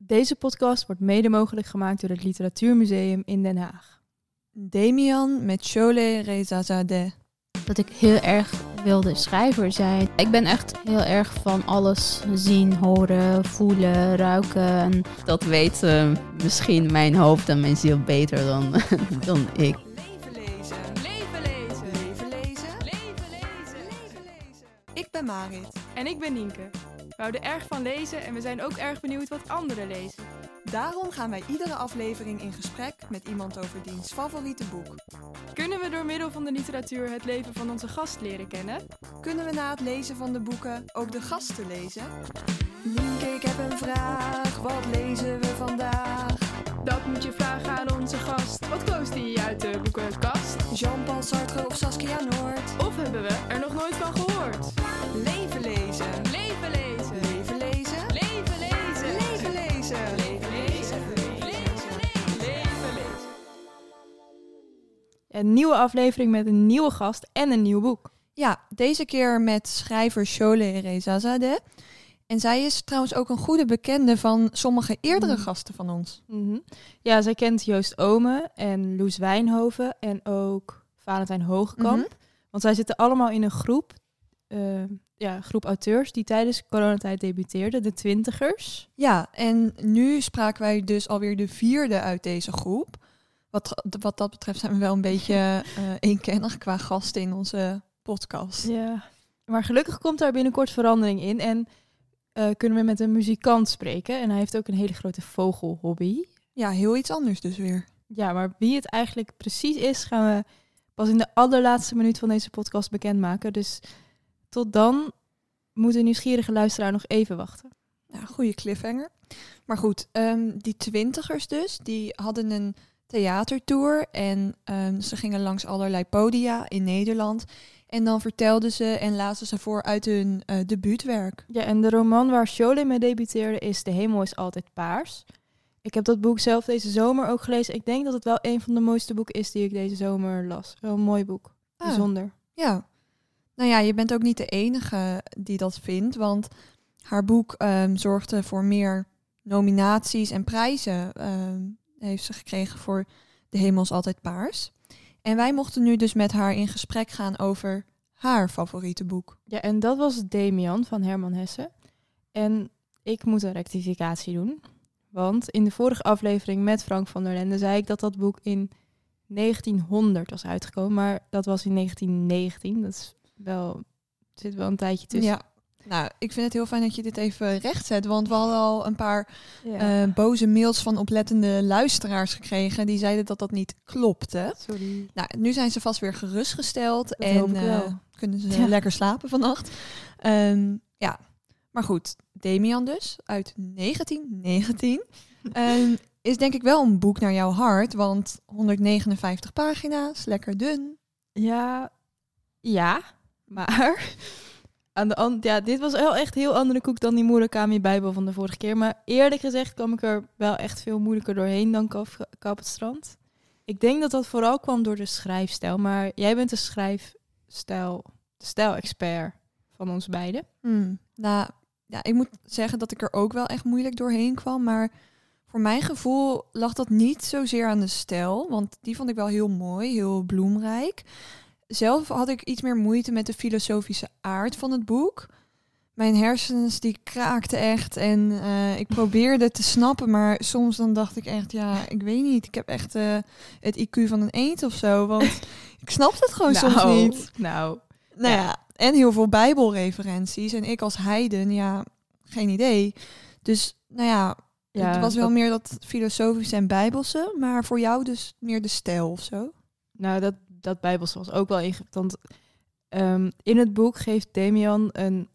Deze podcast wordt mede mogelijk gemaakt door het Literatuurmuseum in Den Haag. Damian met Chole Rezazadeh. dat ik heel erg wilde schrijver zijn. Ik ben echt heel erg van alles zien, horen, voelen, ruiken. En Dat weet eh, misschien mijn hoofd en mijn ziel beter dan, dan ik. Leven lezen. Leven lezen. Leven lezen. Leven lezen. Leven lezen. Ik ben Marit. En ik ben Nienke. We houden erg van lezen en we zijn ook erg benieuwd wat anderen lezen. Daarom gaan wij iedere aflevering in gesprek met iemand over diens favoriete boek. Kunnen we door middel van de literatuur het leven van onze gast leren kennen? Kunnen we na het lezen van de boeken ook de gasten lezen? Nienke, ik heb een vraag. Wat lezen we vandaag? Dat moet je vragen aan onze gast. Wat koos die uit de boekenkast? Jean-Paul Sartre of Saskia Noord? Of hebben we er nog nooit van gehoord? Leven lezen. Leven lezen! Een nieuwe aflevering met een nieuwe gast en een nieuw boek. Ja, deze keer met schrijver Chole Rezazadeh. En zij is trouwens ook een goede bekende van sommige eerdere Mm. gasten van ons. Mhm. Ja, zij kent Joost Ome en Loes Wijnhoven en ook Valentijn Hogekamp. Mhm. Want zij zitten allemaal in een groep, eh, ja, groep auteurs die tijdens coronatijd debuteerden, de twintigers. Ja, en nu spraken wij dus alweer de vierde uit deze groep. Wat, wat dat betreft zijn we wel een beetje eh eenkennig qua gasten in onze podcast. Ja. Maar gelukkig komt daar binnenkort verandering in en eh, kunnen we met een muzikant spreken. En hij heeft ook een hele grote vogelhobby. Ja, heel iets anders dus weer. Ja, maar wie het eigenlijk precies is, gaan we pas in de allerlaatste minuut van deze podcast bekendmaken. Dus tot dan moet de nieuwsgierige luisteraar nog even wachten. Ja, goede cliffhanger. Maar goed, ehm, die twintigers dus, die hadden een theatertour en ehm, ze gingen langs allerlei podia in Nederland. En dan vertelden ze en lazen ze voor uit hun eh, debuutwerk. Ja, en de roman waar Cholet mee debuteerde is De hemel is altijd paars. Ik heb dat boek zelf deze zomer ook gelezen. Ik denk dat het wel een van de mooiste boeken is die ik deze zomer las. Een mooi boek. Ah. Bijzonder. Ja. Nou ja, je bent ook niet de enige die dat vindt, want haar boek ehm, zorgde voor meer nominaties en prijzen. ehm, heeft ze gekregen voor De Hemel is altijd paars. En wij mochten nu dus met haar in gesprek gaan over haar favoriete boek. Ja, en dat was Damian van Herman Hesse. En ik moet een rectificatie doen. Want in de vorige aflevering met Frank van der Lende zei ik dat dat boek in 1900 was uitgekomen. Maar dat was in 1919. Dat is wel, zit wel een tijdje tussen. Ja. Nou, ik vind het heel fijn dat je dit even rechtzet, want we hadden al een paar Ja. eh, boze mails van oplettende luisteraars gekregen die zeiden dat dat niet klopte. Sorry. Nou, nu zijn ze vast weer gerustgesteld Dat en eh, kunnen ze Ja. lekker slapen vannacht. Ehm, ja, maar goed, Damian dus uit 1919 Ehm, is denk ik wel een boek naar jouw hart, want 159 pagina's, lekker dun. Ja, ja, maar aan de ja, dit was wel echt heel andere koek dan die Murakami Bijbel van de vorige keer. Maar eerlijk gezegd kwam ik er wel echt veel moeilijker doorheen dan Kap het Strand. Ik denk dat dat vooral kwam door de schrijfstijl, maar jij bent de schrijfstijl, de stijlexpert van ons beiden. Hmm, Nou, ja, ik moet zeggen dat ik er ook wel echt moeilijk doorheen kwam, maar voor mijn gevoel lag dat niet zozeer aan de stijl, want die vond ik wel heel mooi, heel bloemrijk. Zelf had ik iets meer moeite met de filosofische aard van het boek. Mijn hersens die kraakten echt en eh, ik probeerde te snappen, maar soms dan dacht ik echt, ja, ik weet niet, ik heb echt eh, het IQ van een eend of zo, want ik snapte het gewoon soms niet. Nou, Nou Ja. ja, en heel veel bijbelreferenties. En ik als heiden, ja, geen idee. Dus, nou ja, ja, het was wel dat- meer dat filosofische en bijbelse. Maar voor jou dus meer de stijl of zo. Nou, dat, dat Bijbels was ook wel ingewikkeld. Want ehm, in het boek geeft Damian een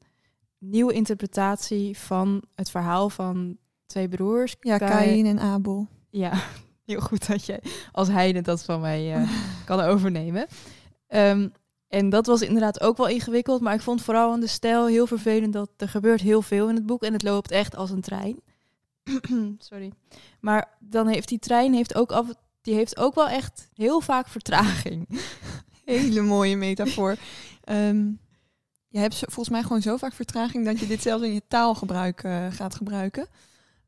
nieuwe interpretatie van het verhaal van twee broers. Ja, Kain en Abel. Ja, heel goed dat jij als heide dat van mij eh, kan overnemen. Ehm, en dat was inderdaad ook wel ingewikkeld. Maar ik vond vooral aan de stijl heel vervelend dat er gebeurt heel veel in het boek. En het loopt echt als een trein. Sorry. Maar dan heeft die trein heeft ook af, die heeft ook wel echt heel vaak vertraging. Hele mooie metafoor. Ehm, je hebt volgens mij gewoon zo vaak vertraging dat je dit zelfs in je taalgebruik eh, gaat gebruiken.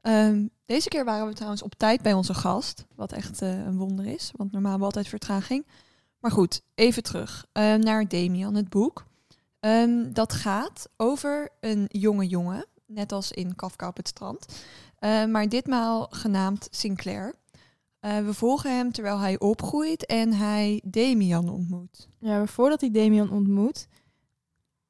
Ehm, deze keer waren we trouwens op tijd bij onze gast. Wat echt eh, een wonder is, want normaal hebben we altijd vertraging. Maar goed, even terug eh, naar Damian, het boek. Ehm, dat gaat over een jonge jongen, net als in Kafka op het strand. Maar ditmaal genaamd Sinclair. Eh, we volgen hem terwijl hij opgroeit en hij Damian ontmoet. Ja, maar voordat hij Damian ontmoet,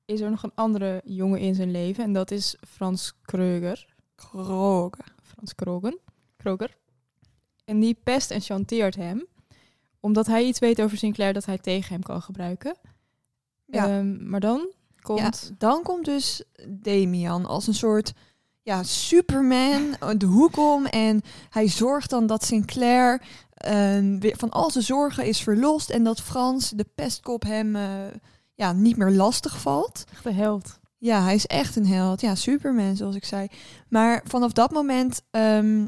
is er nog een andere jongen in zijn leven. En dat is Frans Kreuger. Kroger. Frans Krogen. Kroger. En die pest en chanteert hem. Omdat hij iets weet over Sinclair dat hij tegen hem kan gebruiken. Ja. Ehm, maar dan komt... Ja, dan komt dus Damian als een soort ja, Superman de hoek om. En hij zorgt dan dat Sinclair eh, weer van al zijn zorgen is verlost. En dat Frans, de pestkop, hem eh, ja, niet meer lastig valt. Echt de held. Ja, hij is echt een held. Ja, Superman, zoals ik zei. Maar vanaf dat moment ehm,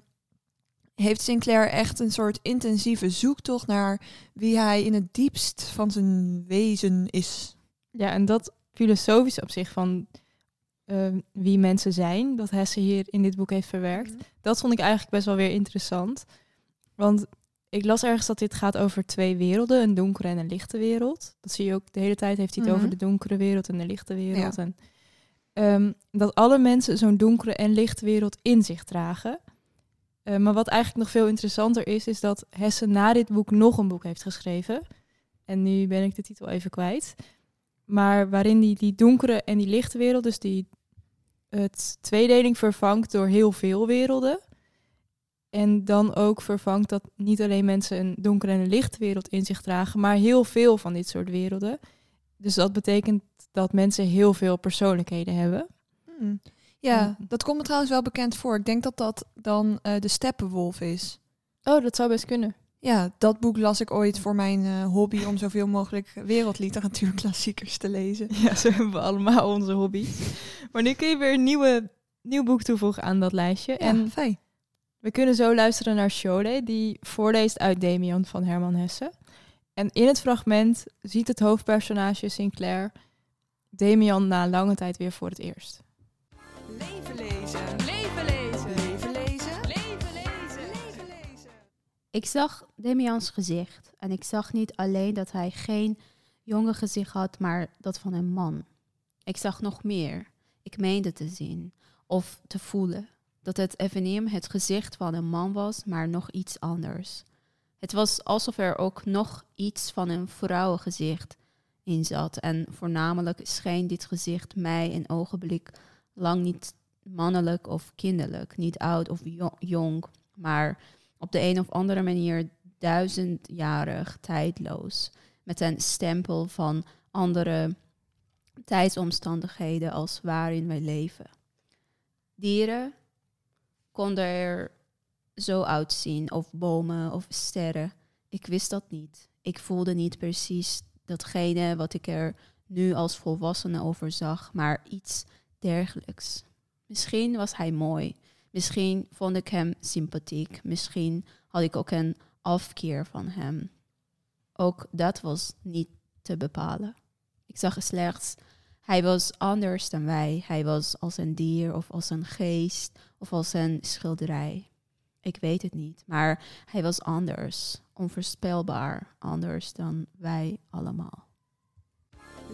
heeft Sinclair echt een soort intensieve zoektocht naar wie hij in het diepst van zijn wezen is. Ja, en dat filosofische op zich van ehm, wie mensen zijn, dat Hesse hier in dit boek heeft verwerkt, dat vond ik eigenlijk best wel weer interessant. Want ik las ergens dat dit gaat over twee werelden, een donkere en een lichte wereld. Dat zie je ook de hele tijd, heeft hij het Mhm. over de donkere wereld en de lichte wereld. En, ehm, dat alle mensen zo'n donkere en lichte wereld in zich dragen. Eh, maar wat eigenlijk nog veel interessanter is, is dat Hesse na dit boek nog een boek heeft geschreven. En nu ben ik de titel even kwijt. Maar waarin die, die donkere en die lichte wereld, dus die het tweedeling vervangt door heel veel werelden. En dan ook vervangt dat niet alleen mensen een donkere en een lichte wereld in zich dragen, maar heel veel van dit soort werelden. Dus dat betekent dat mensen heel veel persoonlijkheden hebben. Hmm. Ja, dat komt me trouwens wel bekend voor. Ik denk dat dat dan eh, de Steppenwolf is. Oh, dat zou best kunnen. Ja, dat boek las ik ooit voor mijn eh, hobby om zoveel mogelijk wereldliteratuur klassiekers te lezen. Ja, zo hebben we allemaal onze hobby's. Maar nu kun je weer een nieuwe, nieuw boek toevoegen aan dat lijstje. En En fijn. we kunnen zo luisteren naar Shole, die voorleest uit Damian van Herman Hesse. En in het fragment ziet het hoofdpersonage Sinclair Damian na lange tijd weer voor het eerst. Leven lezen. Ik zag Damians gezicht en ik zag niet alleen dat hij geen jonge gezicht had, maar dat van een man. Ik zag nog meer. Ik meende te zien of te voelen dat het eveneem het gezicht van een man was, maar nog iets anders. Het was alsof er ook nog iets van een vrouwengezicht in zat en voornamelijk scheen dit gezicht mij een ogenblik lang niet mannelijk of kinderlijk, niet oud of jo- jong, maar op de een of andere manier duizendjarig, tijdloos, met een stempel van andere tijdsomstandigheden als waarin wij leven. Dieren konden er zo uitzien, of bomen of sterren. Ik wist dat niet. Ik voelde niet precies datgene wat ik er nu als volwassene over zag, maar iets dergelijks. Misschien was hij mooi. Misschien vond ik hem sympathiek. Misschien had ik ook een afkeer van hem. Ook dat was niet te bepalen. Ik zag slechts, hij was anders dan wij. Hij was als een dier of als een geest of als een schilderij. Ik weet het niet, maar hij was anders, onvoorspelbaar, anders dan wij allemaal.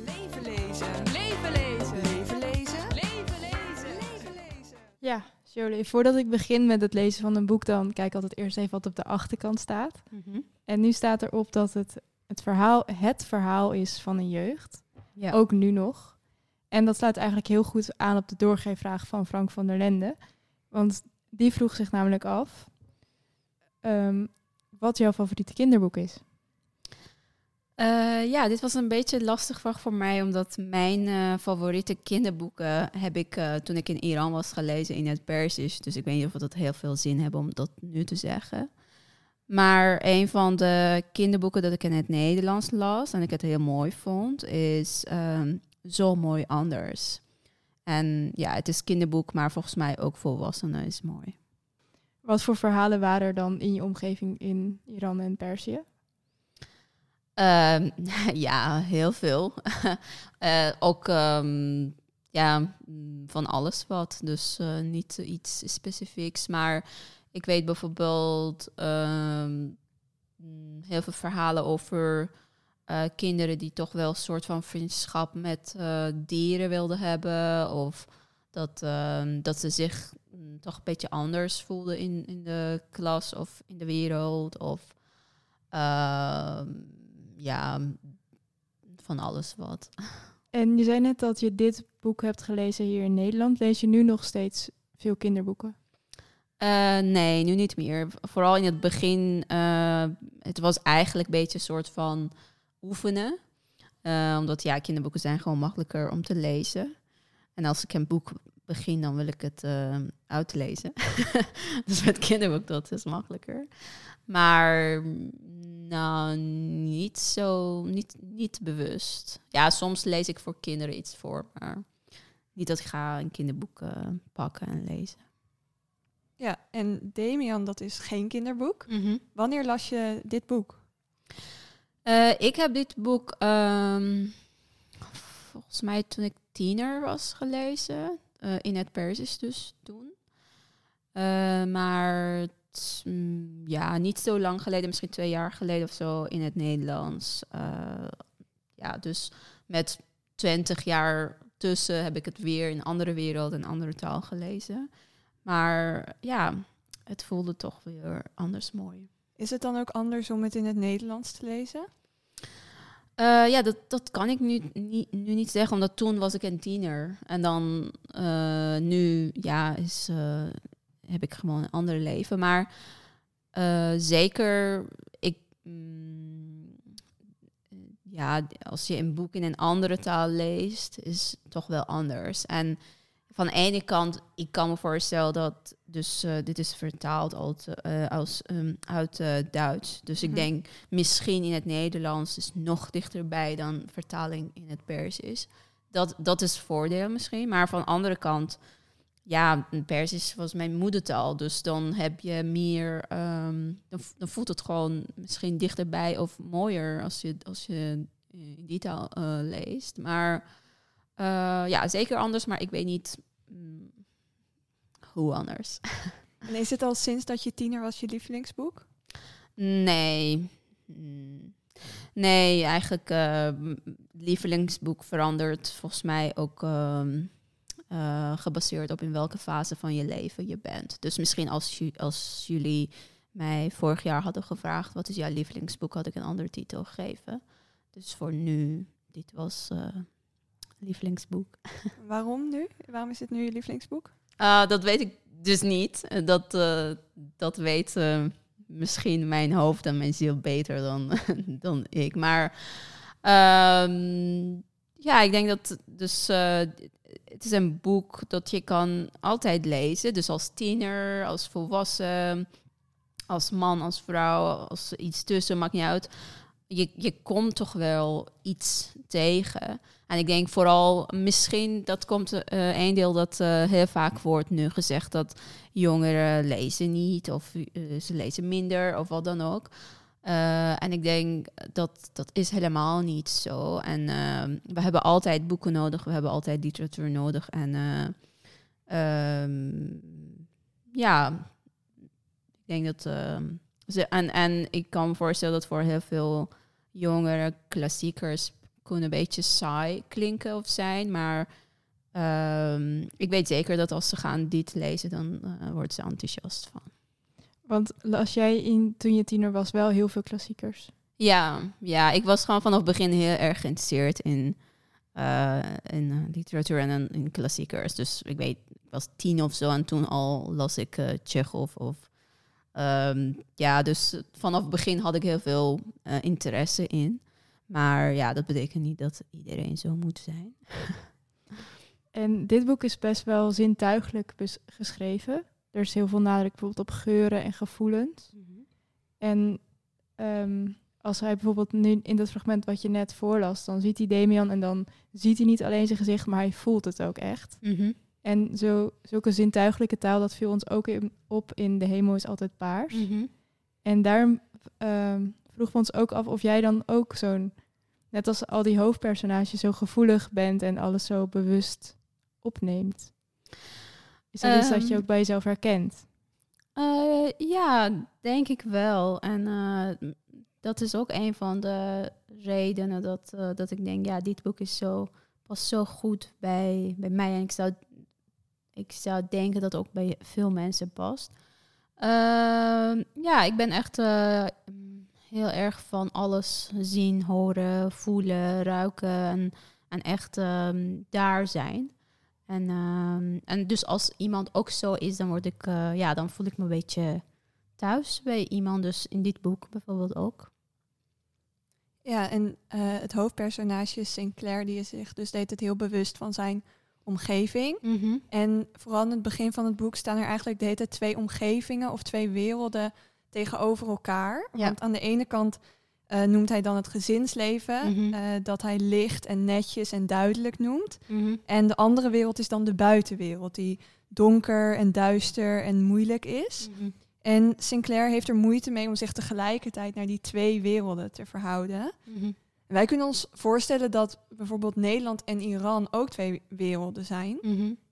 Leven lezen. Leven lezen. Leven lezen. Leven lezen. Leven lezen. Ja, Shirley, voordat ik begin met het lezen van een boek, dan kijk ik altijd eerst even wat op de achterkant staat. En nu staat erop dat het het verhaal, het verhaal is van een jeugd. Ja. Ook nu nog. En dat sluit eigenlijk heel goed aan op de doorgeefvraag van Frank van der Lende. Want die vroeg zich namelijk af ehm, wat jouw favoriete kinderboek is. Eh, ja, dit was een beetje lastig vraag voor mij, omdat mijn eh, favoriete kinderboeken heb ik eh, toen ik in Iran was gelezen in het Persisch. Dus ik weet niet of dat heel veel zin hebben om dat nu te zeggen. Maar een van de kinderboeken dat ik in het Nederlands las en ik het heel mooi vond, is ehm, Zo Mooi Anders. En ja, het is kinderboek, maar volgens mij ook volwassenen is mooi. Wat voor verhalen waren er dan in je omgeving in Iran en Perzië? Ehm, ja, heel veel. Eh, ook ehm, ja, mm, van alles wat. Dus eh, niet iets specifieks. Maar ik weet bijvoorbeeld mm, heel veel verhalen over eh, kinderen die toch wel een soort van vriendschap met dieren wilden hebben. Of dat, dat ze zich mm, toch een beetje anders voelden in, in de klas of in de wereld. Of ja, van alles wat. En je zei net dat je dit boek hebt gelezen hier in Nederland. Lees je nu nog steeds veel kinderboeken? Eh, nee, nu niet meer. Vooral in het begin, eh, het was eigenlijk een beetje een soort van oefenen. Eh, omdat ja, kinderboeken zijn gewoon makkelijker om te lezen. En als ik een boek begin, dan wil ik het uitlezen. dus met kinderboek dat is makkelijker. Maar nou, niet zo, niet, niet bewust. Ja, soms lees ik voor kinderen iets voor, maar niet dat ik ga een kinderboek pakken en lezen. Ja, en Damian, dat is geen kinderboek. Wanneer las je dit boek? Eh, ik heb dit boek ehm, volgens mij toen ik tiener was gelezen. Eh, in het Persisch dus toen. Eh, maar mm, ja, niet zo lang geleden, misschien twee jaar geleden of zo, in het Nederlands. Eh, ja, dus met twintig jaar tussen heb ik het weer in een andere wereld en andere taal gelezen. Maar ja, het voelde toch weer anders mooi. Is het dan ook anders om het in het Nederlands te lezen? Eh, ja, dat, dat kan ik nu, niet, nu niet zeggen, omdat toen was ik een tiener. En dan eh, nu, ja, is, heb ik gewoon een ander leven. Maar eh, zeker, ik, mm, ja, als je een boek in een andere taal leest, is het toch wel anders. En van de ene kant, ik kan me voorstellen dat, dus eh, dit is vertaald uit, eh, als, ehm, uit Duits. Dus ik Mhm. denk misschien in het Nederlands is nog dichterbij dan vertaling in het Persisch. Dat, dat is voordeel misschien. Maar van de andere kant, ja, Persisch was mijn moedertaal. Dus dan heb je meer, ehm, dan, voelt het gewoon misschien dichterbij of mooier als je, als je in die taal eh, leest. Maar eh, ja, zeker anders, maar ik weet niet mm, hoe anders. En is het al sinds dat je tiener was je lievelingsboek? Nee. Nee, eigenlijk eh, m- lievelingsboek verandert volgens mij ook ehm, eh, gebaseerd op in welke fase van je leven je bent. Dus misschien als, als jullie mij vorig jaar hadden gevraagd wat is jouw lievelingsboek, had ik een andere titel gegeven. Dus voor nu, dit was eh, lievelingsboek. Waarom nu? Waarom is dit nu je lievelingsboek? Ah, dat weet ik dus niet. Eh, Dat, dat weet misschien mijn hoofd en mijn ziel beter dan, dan ik. Maar ehm, ja, ik denk dat dus het is een boek dat je kan altijd lezen. Dus als tiener, als volwassen, als man, als vrouw, als iets tussen, maakt niet uit. Je, je komt toch wel iets tegen. En ik denk vooral, misschien dat komt eh een deel dat eh, heel vaak wordt nu gezegd dat jongeren lezen niet of eh, ze lezen minder of wat dan ook. Eh, en ik denk dat dat is helemaal niet zo. En eh, we hebben altijd boeken nodig, we hebben altijd literatuur nodig. En eh, ehm, ja, ik denk dat. ehm, ze, en, en ik kan me voorstellen dat voor heel veel jongere klassiekers kunnen een beetje saai klinken of zijn. Maar ehm, ik weet zeker dat als ze gaan dit lezen, dan uh, wordt ze enthousiast van. Want las jij in, toen je tiener was wel heel veel klassiekers? Ja, ja, ik was gewoon vanaf het begin heel erg geïnteresseerd in, uh, in uh, literatuur en in, klassiekers. Dus ik weet, ik was tien of zo en toen al las ik uh, Chekhov of... Um, ja, dus vanaf het begin had ik heel veel uh, interesse in. Maar ja, dat betekent niet dat iedereen zo moet zijn. en dit boek is best wel zintuigelijk geschreven. Er is heel veel nadruk bijvoorbeeld op geuren en gevoelens. Mm -hmm. En um, als hij bijvoorbeeld nu in dat fragment wat je net voorlas, dan ziet hij Damian en dan ziet hij niet alleen zijn gezicht, maar hij voelt het ook echt. Mm -hmm. En zo, zulke zintuigelijke taal, dat viel ons ook in, op in De Hemel is altijd paars. Mm -hmm. En daarom um, vroegen we ons ook af of jij dan ook zo'n, net als al die hoofdpersonages, zo gevoelig bent en alles zo bewust opneemt? Is dat iets dat je Ehm. ook bij jezelf herkent? Eh, ja, denk ik wel. En eh, dat is ook een van de redenen dat, eh, dat ik denk, ja, dit boek is zo, past zo goed bij, bij mij. En ik zou, ik zou denken dat het ook bij veel mensen past. Ehm, ja, ik ben echt heel erg van alles zien, horen, voelen, ruiken en, en echt ehm, daar zijn. En, ehm, en dus als iemand ook zo is, dan word ik, eh, ja, dan voel ik me een beetje thuis bij iemand. Dus in dit boek bijvoorbeeld ook. Ja, en eh, het hoofdpersonage is Sinclair, die is zich dus deed het heel bewust van zijn omgeving. En vooral in het begin van het boek staan er eigenlijk de hele tijd twee omgevingen of twee werelden tegenover elkaar. Ja. Want aan de ene kant eh, noemt hij dan het gezinsleven, Mhm. eh, dat hij licht en netjes en duidelijk noemt. Mhm. En de andere wereld is dan de buitenwereld, die donker en duister en moeilijk is. Mhm. En Sinclair heeft er moeite mee om zich tegelijkertijd naar die twee werelden te verhouden. En wij kunnen ons voorstellen dat bijvoorbeeld Nederland en Iran ook twee werelden zijn.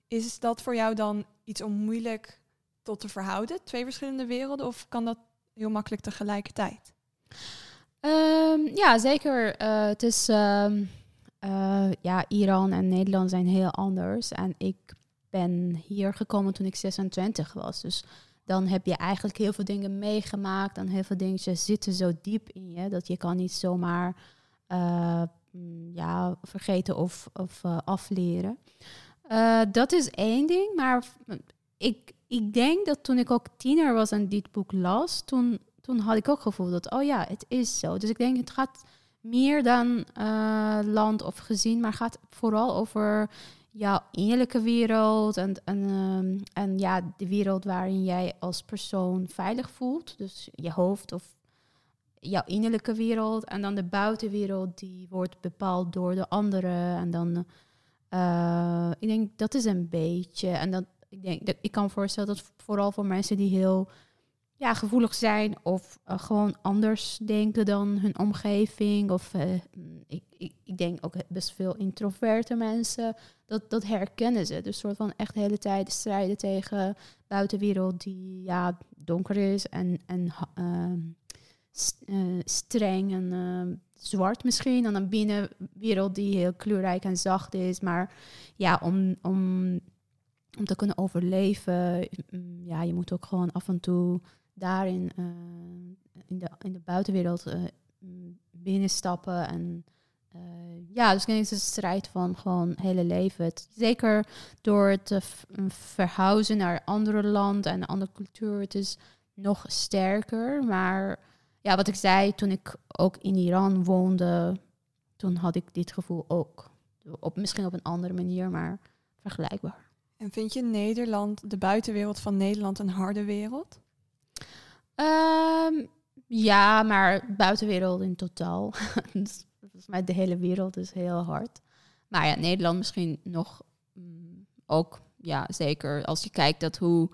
Is dat voor jou dan iets om moeilijk tot te verhouden? Twee verschillende werelden? Of kan dat heel makkelijk tegelijkertijd? Ehm, ja, zeker. Eh, het is, ehm, eh, ja, Iran en Nederland zijn heel anders. En ik ben hier gekomen toen ik 26 was. Dus dan heb je eigenlijk heel veel dingen meegemaakt. En heel veel dingen zitten zo diep in je dat je kan niet zomaar eh, mm, ja, vergeten of, of afleren. Dat is één ding. Maar ik, ik denk dat toen ik ook tiener was en dit boek las, toen, toen had ik ook het gevoel dat, oh ja, het is zo. Dus ik denk, het gaat meer dan eh, land of gezin, maar gaat vooral over jouw innerlijke wereld en, en, ehm, en ja, de wereld waarin jij als persoon veilig voelt. Dus je hoofd of jouw innerlijke wereld. En dan de buitenwereld, die wordt bepaald door de anderen. En dan, eh, ik denk, dat is een beetje. En dat, ik denk, dat, ik kan voorstellen dat vooral voor mensen die heel ja, gevoelig zijn of eh, gewoon anders denken dan hun omgeving. Of eh, mm, ik, ik, ik denk ook best veel introverte mensen, dat, dat herkennen ze. Dus soort van echt de hele tijd strijden tegen buitenwereld die ja, donker is en, en ehm, eh, streng en ehm, zwart misschien. En dan binnenwereld die heel kleurrijk en zacht is. Maar ja, om, om, om te kunnen overleven, mm, ja, je moet ook gewoon af en toe daarin eh, in, de, in de buitenwereld eh, binnenstappen. En eh, ja, dus ik denk het een strijd van gewoon hele leven. Het, zeker door het mm, verhuizen naar andere land en een andere cultuur. Het is nog sterker. Maar ja, wat ik zei, toen ik ook in Iran woonde, toen had ik dit gevoel ook. Op, misschien op een andere manier, maar vergelijkbaar. En vind je Nederland, de buitenwereld van Nederland, een harde wereld? Ehm, ja, maar buitenwereld in totaal. Dus Volgens mij de hele wereld is heel hard. Maar ja, Nederland misschien nog mm, ook, ja, zeker. Als je kijkt dat hoe,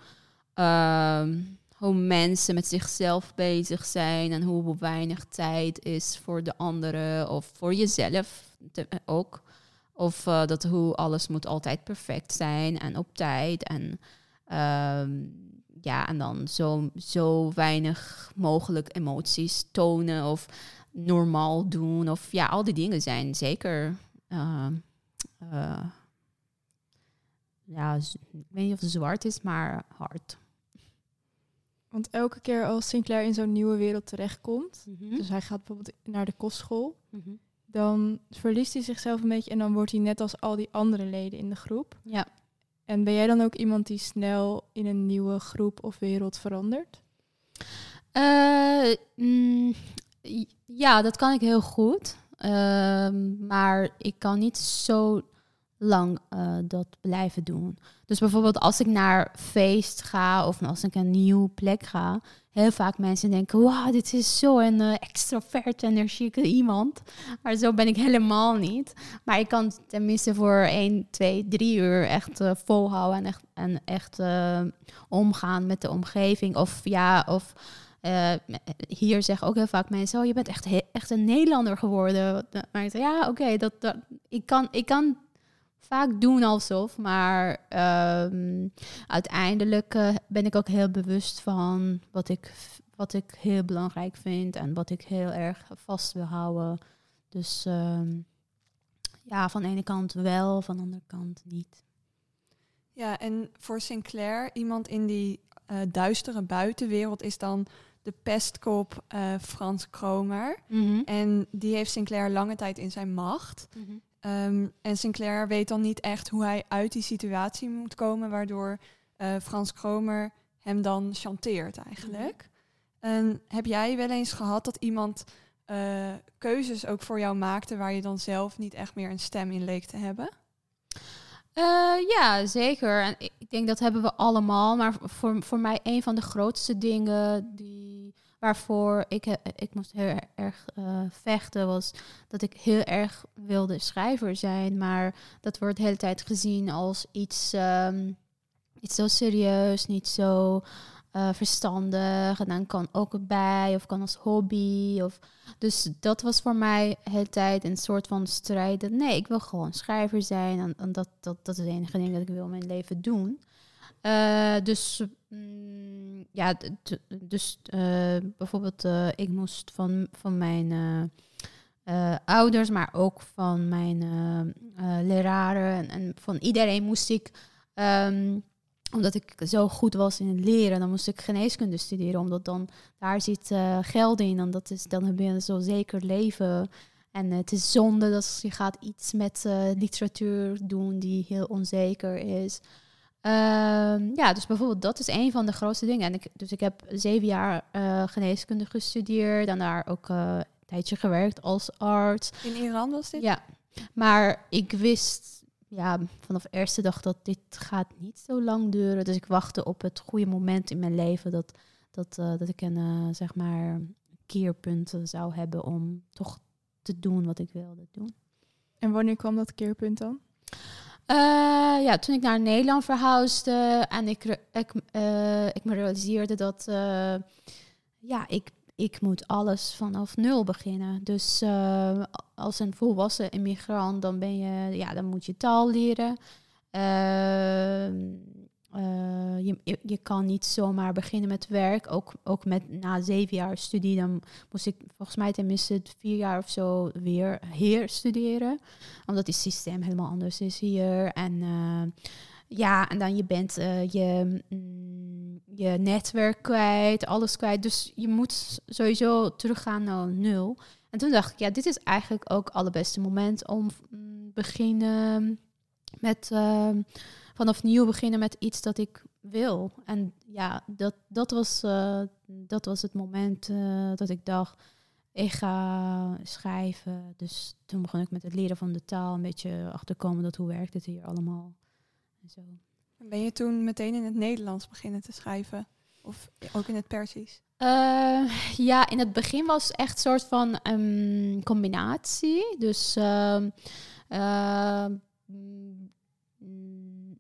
ehm, hoe mensen met zichzelf bezig zijn en hoe weinig tijd is voor de anderen of voor jezelf ook. Of eh, dat hoe alles moet altijd perfect zijn en op tijd. En ehm, ja, en dan zo, zo weinig mogelijk emoties tonen of normaal doen. Of ja, al die dingen zijn zeker. ehm, eh, ja, ik weet niet of het zwart is, maar hard. Want elke keer als Sinclair in zo'n nieuwe wereld terechtkomt, Mhm. dus hij gaat bijvoorbeeld naar de kostschool, Mhm. dan verliest hij zichzelf een beetje en dan wordt hij net als al die andere leden in de groep. Ja. En ben jij dan ook iemand die snel in een nieuwe groep of wereld verandert? Eh, mm, ja, dat kan ik heel goed. Ehm, maar ik kan niet zo lang eh, dat blijven doen. Dus bijvoorbeeld als ik naar feest ga of als ik een nieuwe plek ga, heel vaak mensen denken, wauw, dit is zo een eh, extrovert, energieke iemand. Maar zo ben ik helemaal niet. Maar ik kan tenminste voor 1, 2, 3 uur echt eh, volhouden en echt, en echt eh, omgaan met de omgeving. Of ja, of eh, hier zeggen ook heel vaak mensen, oh, je bent echt, echt een Nederlander geworden. Maar ik zeg, ja, oké, dat, dat, ik, kan, ik kan vaak doen alsof. Maar ehm, uiteindelijk eh, ben ik ook heel bewust van wat ik, wat ik heel belangrijk vind en wat ik heel erg vast wil houden. Dus ehm, ja, van de ene kant wel, van de andere kant niet. Ja, en voor Sinclair, iemand in die eh, duistere buitenwereld is dan de pestkop eh, Frans Kromer. En die heeft Sinclair lange tijd in zijn macht. Ehm, en Sinclair weet dan niet echt hoe hij uit die situatie moet komen, waardoor eh, Frans Kromer hem dan chanteert eigenlijk. En heb jij wel eens gehad dat iemand eh, keuzes ook voor jou maakte waar je dan zelf niet echt meer een stem in leek te hebben? Eh, ja, zeker. En ik ik denk dat hebben we allemaal. Maar voor, voor mij een van de grootste dingen die, waarvoor ik, he- ik moest heel erg eh, vechten, was dat ik heel erg wilde schrijver zijn. Maar dat wordt de hele tijd gezien als iets, ehm, niet zo serieus, niet zo eh, verstandig. En dan kan ook erbij, of kan als hobby. Of, dus dat was voor mij de hele tijd een soort van strijd. Dat, nee, ik wil gewoon schrijver zijn. En, en dat, dat, dat is het enige ding dat ik wil in mijn leven doen. Eh, dus mm, ja, dus eh, bijvoorbeeld, eh, ik moest van, van mijn ouders, maar ook van mijn leraren en, van iedereen moest ik, ehm, omdat ik zo goed was in het leren, dan moest ik geneeskunde studeren, omdat dan daar zit geld in en dat is, dan heb je zo zeker leven. En het is zonde dat je gaat iets met literatuur doen die heel onzeker is. Ehm, ja, dus bijvoorbeeld dat is een van de grootste dingen. En ik, dus ik heb zeven jaar eh, geneeskunde gestudeerd en daar ook eh, een tijdje gewerkt als arts. In Iran was dit? Ja, maar ik wist ja, vanaf de eerste dag dat dit gaat niet zo lang duren. Dus ik wachtte op het goede moment in mijn leven dat, dat, eh, dat ik een zeg maar keerpunt zou hebben om toch te doen wat ik wilde doen. En wanneer kwam dat keerpunt dan? Eh, ja, toen ik naar Nederland verhuisde en ik, ik, eh, ik me realiseerde dat eh, ja, ik, ik moet alles vanaf nul beginnen. Dus als een volwassen immigrant, dan ben je, ja, dan moet je taal leren. Ehm, eh, je, je, kan niet zomaar beginnen met werk. Ook, ook met na zeven jaar studie, dan moest ik volgens mij tenminste vier jaar of zo weer heer studeren omdat het systeem helemaal anders is hier. En eh, ja, en dan je bent eh, je, mm, je netwerk kwijt, alles kwijt. Dus je moet sowieso teruggaan naar nul. En toen dacht ik, ja, dit is eigenlijk ook het allerbeste moment om mm, beginnen met eh, vanaf nieuw beginnen met iets dat ik wil. En ja, dat, dat, was, eh, dat was het moment eh, dat ik dacht, ik ga schrijven. Dus toen begon ik met het leren van de taal. Een beetje achterkomen dat hoe werkt het hier allemaal. En zo. Ben je toen meteen in het Nederlands beginnen te schrijven? Of ook in het Persisch? Eh, ja, in het begin was het echt een soort van ehm, combinatie. Dus mm,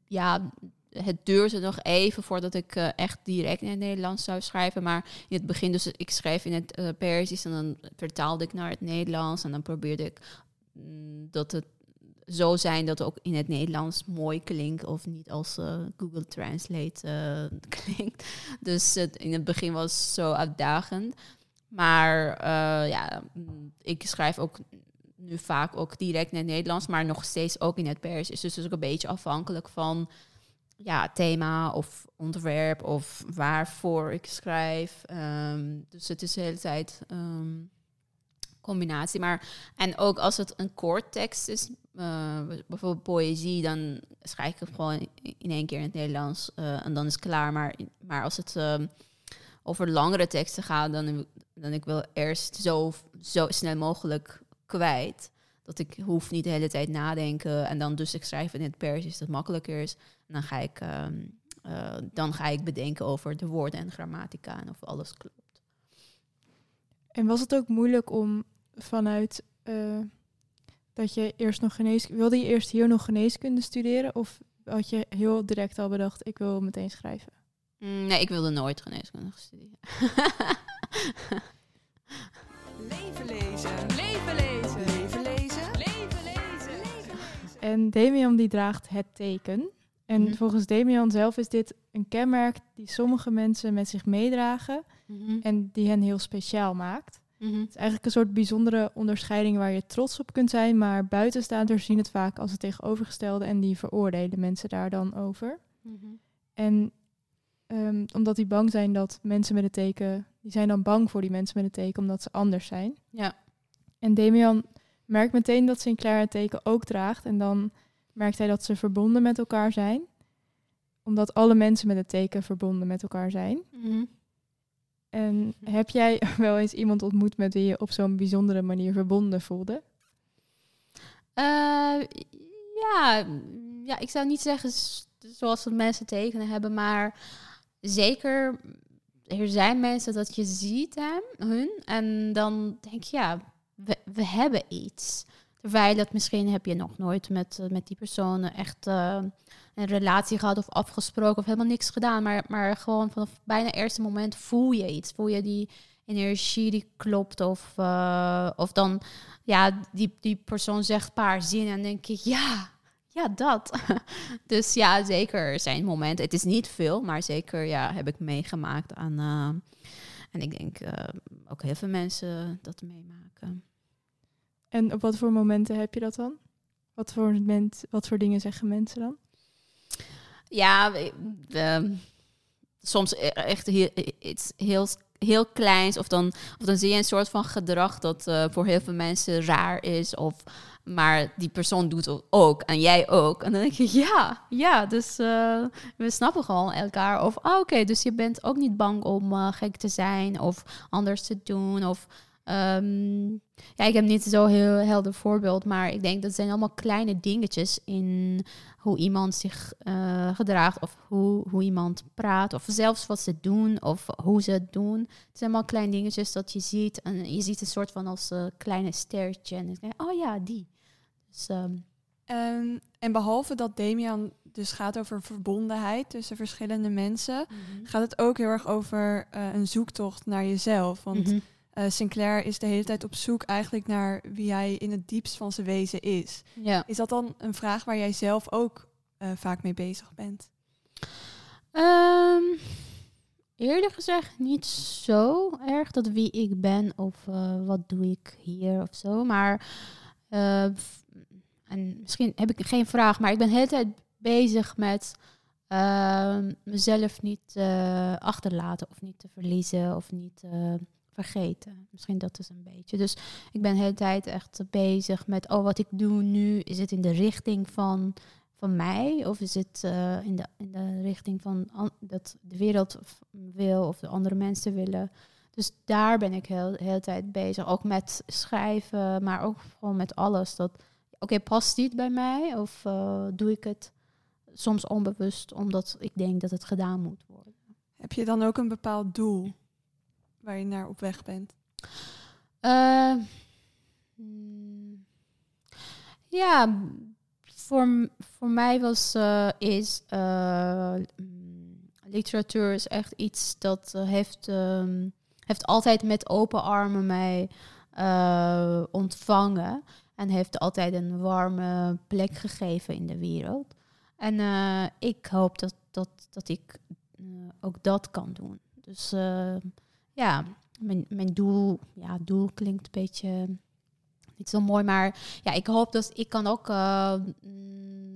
ja, het duurde nog even voordat ik eh, echt direct in het Nederlands zou schrijven. Maar in het begin, dus ik schreef in het eh, Persisch en dan vertaalde ik naar het Nederlands. En dan probeerde ik mm, dat het zo zijn dat het ook in het Nederlands mooi klinkt. Of niet als eh, Google Translate klinkt. Dus in het begin was het zo uitdagend. Maar ja, mm, ik schrijf ook nu vaak ook direct in het Nederlands, maar nog steeds ook in het. Dus het is ook een beetje afhankelijk van ja, thema of onderwerp of waarvoor ik schrijf. Ehm, dus het is de hele tijd ehm, combinatie. Maar, en ook als het een kort tekst is, eh, bijvoorbeeld poëzie, dan schrijf ik het gewoon in één keer in het Nederlands eh, en dan is het klaar. Maar, maar als het ehm, over langere teksten gaat, dan, dan ik wil eerst zo, zo snel mogelijk kwijt. Dat ik hoef niet de hele tijd nadenken. En dan dus ik schrijf in het Persisch, dat makkelijker is. En dan ga ik, ehm, eh, dan ga ik bedenken over de woorden en grammatica en of alles klopt. En was het ook moeilijk om vanuit eh, dat je eerst nog geneeskunde... Wilde je eerst hier nog geneeskunde studeren? Of had je heel direct al bedacht, ik wil meteen schrijven? Mm, nee, ik wilde nooit geneeskunde studeren. Leven lezen. Leven lezen. Leven lezen. Leven lezen. En En Damian die draagt het teken. En Mhm. volgens Damian zelf is dit een kenmerk die sommige mensen met zich meedragen Mhm. en die hen heel speciaal maakt. Mhm. Het is eigenlijk een soort bijzondere onderscheiding waar je trots op kunt zijn, maar buitenstaanders zien het vaak als het tegenovergestelde en die veroordelen mensen daar dan over. En ehm, omdat die bang zijn dat mensen met het teken, die zijn dan bang voor die mensen met het teken omdat ze anders zijn. Ja. En Damian merkt meteen dat Sinclair het teken ook draagt en dan merkt hij dat ze verbonden met elkaar zijn, omdat alle mensen met het teken verbonden met elkaar zijn. Mhm. En heb jij wel eens iemand ontmoet met wie je op zo'n bijzondere manier verbonden voelde? Eh, ja, ja, ik zou niet zeggen zoals dat mensen tekenen hebben, maar zeker er zijn mensen dat je ziet hem, hun en dan denk je ja, we, we hebben iets. Terwijl dat misschien heb je nog nooit met, eh, met die persoon echt eh, een relatie gehad of afgesproken of helemaal niks gedaan, maar, maar gewoon vanaf bijna het eerste moment voel je iets. Voel je die energie die klopt of, eh, of dan ja, die, die persoon zegt een paar zinnen en denk ik, ja, ja, dat. dus ja, zeker er zijn momenten. Het is niet veel, maar zeker ja, heb ik meegemaakt aan. eh, en ik denk eh, ook heel veel mensen dat meemaken. En op wat voor momenten heb je dat dan? Wat voor, moment, wat voor dingen zeggen mensen dan? Ja, we- soms e- echt heel, iets heel, heel kleins. Of dan, of dan zie je een soort van gedrag dat eh, voor heel veel mensen raar is. Of, maar die persoon doet het ook. En jij ook. En dan denk je, ja, ja. Dus eh, we snappen gewoon elkaar. Of, ah, oké, dus je bent ook niet bang om eh, gek te zijn. Of anders te doen. Of... ehm, ja, ik heb niet zo heel helder voorbeeld, maar ik denk dat zijn allemaal kleine dingetjes in hoe iemand zich eh, gedraagt of hoe, hoe iemand praat of zelfs wat ze doen of hoe ze het doen. Het zijn allemaal kleine dingetjes dat je ziet en je ziet een soort van als kleine sterretje en ik denk, oh ja, die. Dus ehm, en behalve dat Damian dus gaat over verbondenheid tussen verschillende mensen, gaat het ook heel erg over eh, een zoektocht naar jezelf. Want mhm. eh, Sinclair is de hele tijd op zoek eigenlijk naar wie hij in het diepst van zijn wezen is. ja. Is dat dan een vraag waar jij zelf ook eh, vaak mee bezig bent? Ehm, eerlijk gezegd niet zo erg dat wie ik ben of wat doe ik hier of zo. Maar f- en misschien heb ik geen vraag, maar ik ben de hele tijd bezig met ehm, mezelf niet eh, achterlaten of niet te verliezen of niet eh, vergeten. Misschien dat is een beetje. Dus ik ben de hele tijd echt bezig met, oh wat ik doe nu, is het in de richting van van mij? Of is het eh, in, de, in de richting van an- dat de wereld wil of de andere mensen willen? Dus daar ben ik heel de hele tijd bezig. Ook met schrijven, maar ook gewoon met alles. Dat, oké, past dit bij mij? Of eh, doe ik het soms onbewust omdat ik denk dat het gedaan moet worden? Heb je dan ook een bepaald doel waar je naar op weg bent? Eh, ja, voor, voor mij was eh, is mm, literatuur is echt iets dat heeft, ehm, heeft altijd met open armen mij ontvangen en heeft altijd een warme plek gegeven in de wereld. En eh, ik hoop dat, dat, dat ik eh, ook dat kan doen. Dus eh, ja, mijn, mijn doel, ja, doel klinkt een beetje niet zo mooi, maar ja, ik hoop dat ik kan ook een,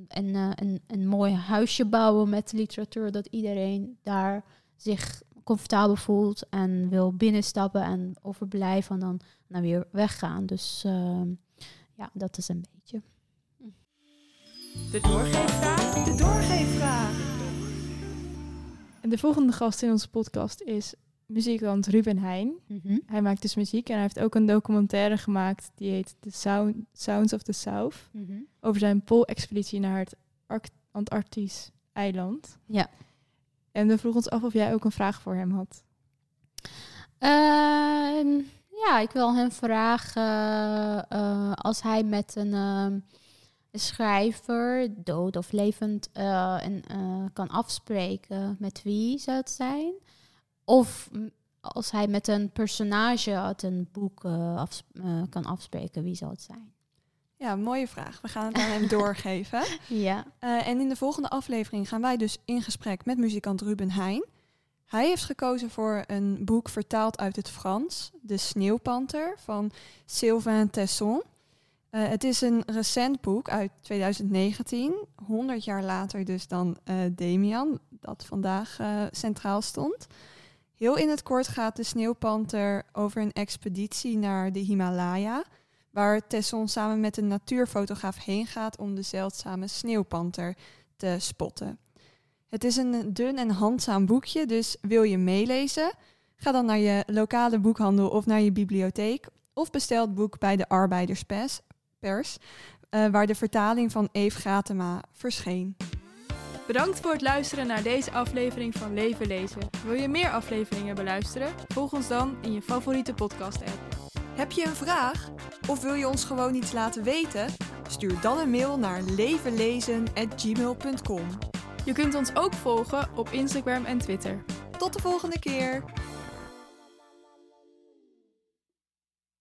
een, een mooi huisje bouwen met literatuur, dat iedereen daar zich comfortabel voelt en wil binnenstappen en overblijven en dan, dan weer weggaan. Dus ja, dat is een beetje. De doorgeefvraag? De doorgeefvraag. En de volgende gast in onze podcast is muzikant Ruben Heijn. Mhm. Hij maakt dus muziek en hij heeft ook een documentaire gemaakt die heet The Sound, Sounds of the South. Mhm. Over zijn poolexpeditie naar het Arct- Antarctisch eiland. Ja. En we vroegen ons af of jij ook een vraag voor hem had. Ehm, ja, ik wil hem vragen eh, als hij met een ehm, schrijver, dood of levend, eh, en, eh, kan afspreken, met wie zou het zijn? Of als hij met een personage uit een boek afs- kan afspreken, wie zou het zijn? Ja, mooie vraag. We gaan het aan hem doorgeven. Ja. En in de volgende aflevering gaan wij dus in gesprek met muzikant Ruben Heijn. Hij heeft gekozen voor een boek vertaald uit het Frans, De Sneeuwpanter van Sylvain Tesson. Eh, het is een recent boek uit 2019, 100 jaar later dus dan eh Demian, dat vandaag eh, centraal stond. Heel in het kort gaat de Sneeuwpanter over een expeditie naar de Himalaya, waar Tesson samen met een natuurfotograaf heen gaat om de zeldzame sneeuwpanter te spotten. Het is een dun en handzaam boekje, dus wil je meelezen? Ga dan naar je lokale boekhandel of naar je bibliotheek of bestel het boek bij de Arbeiderspers, pers, eh, waar de vertaling van Eve Gratema verscheen. Bedankt voor het luisteren naar deze aflevering van Leven Lezen. Wil je meer afleveringen beluisteren? Volg ons dan in je favoriete podcast-app. Heb je een vraag of wil je ons gewoon iets laten weten? Stuur dan een mail naar levenlezen@gmail.com. Je kunt ons ook volgen op Instagram en Twitter. Tot de volgende keer.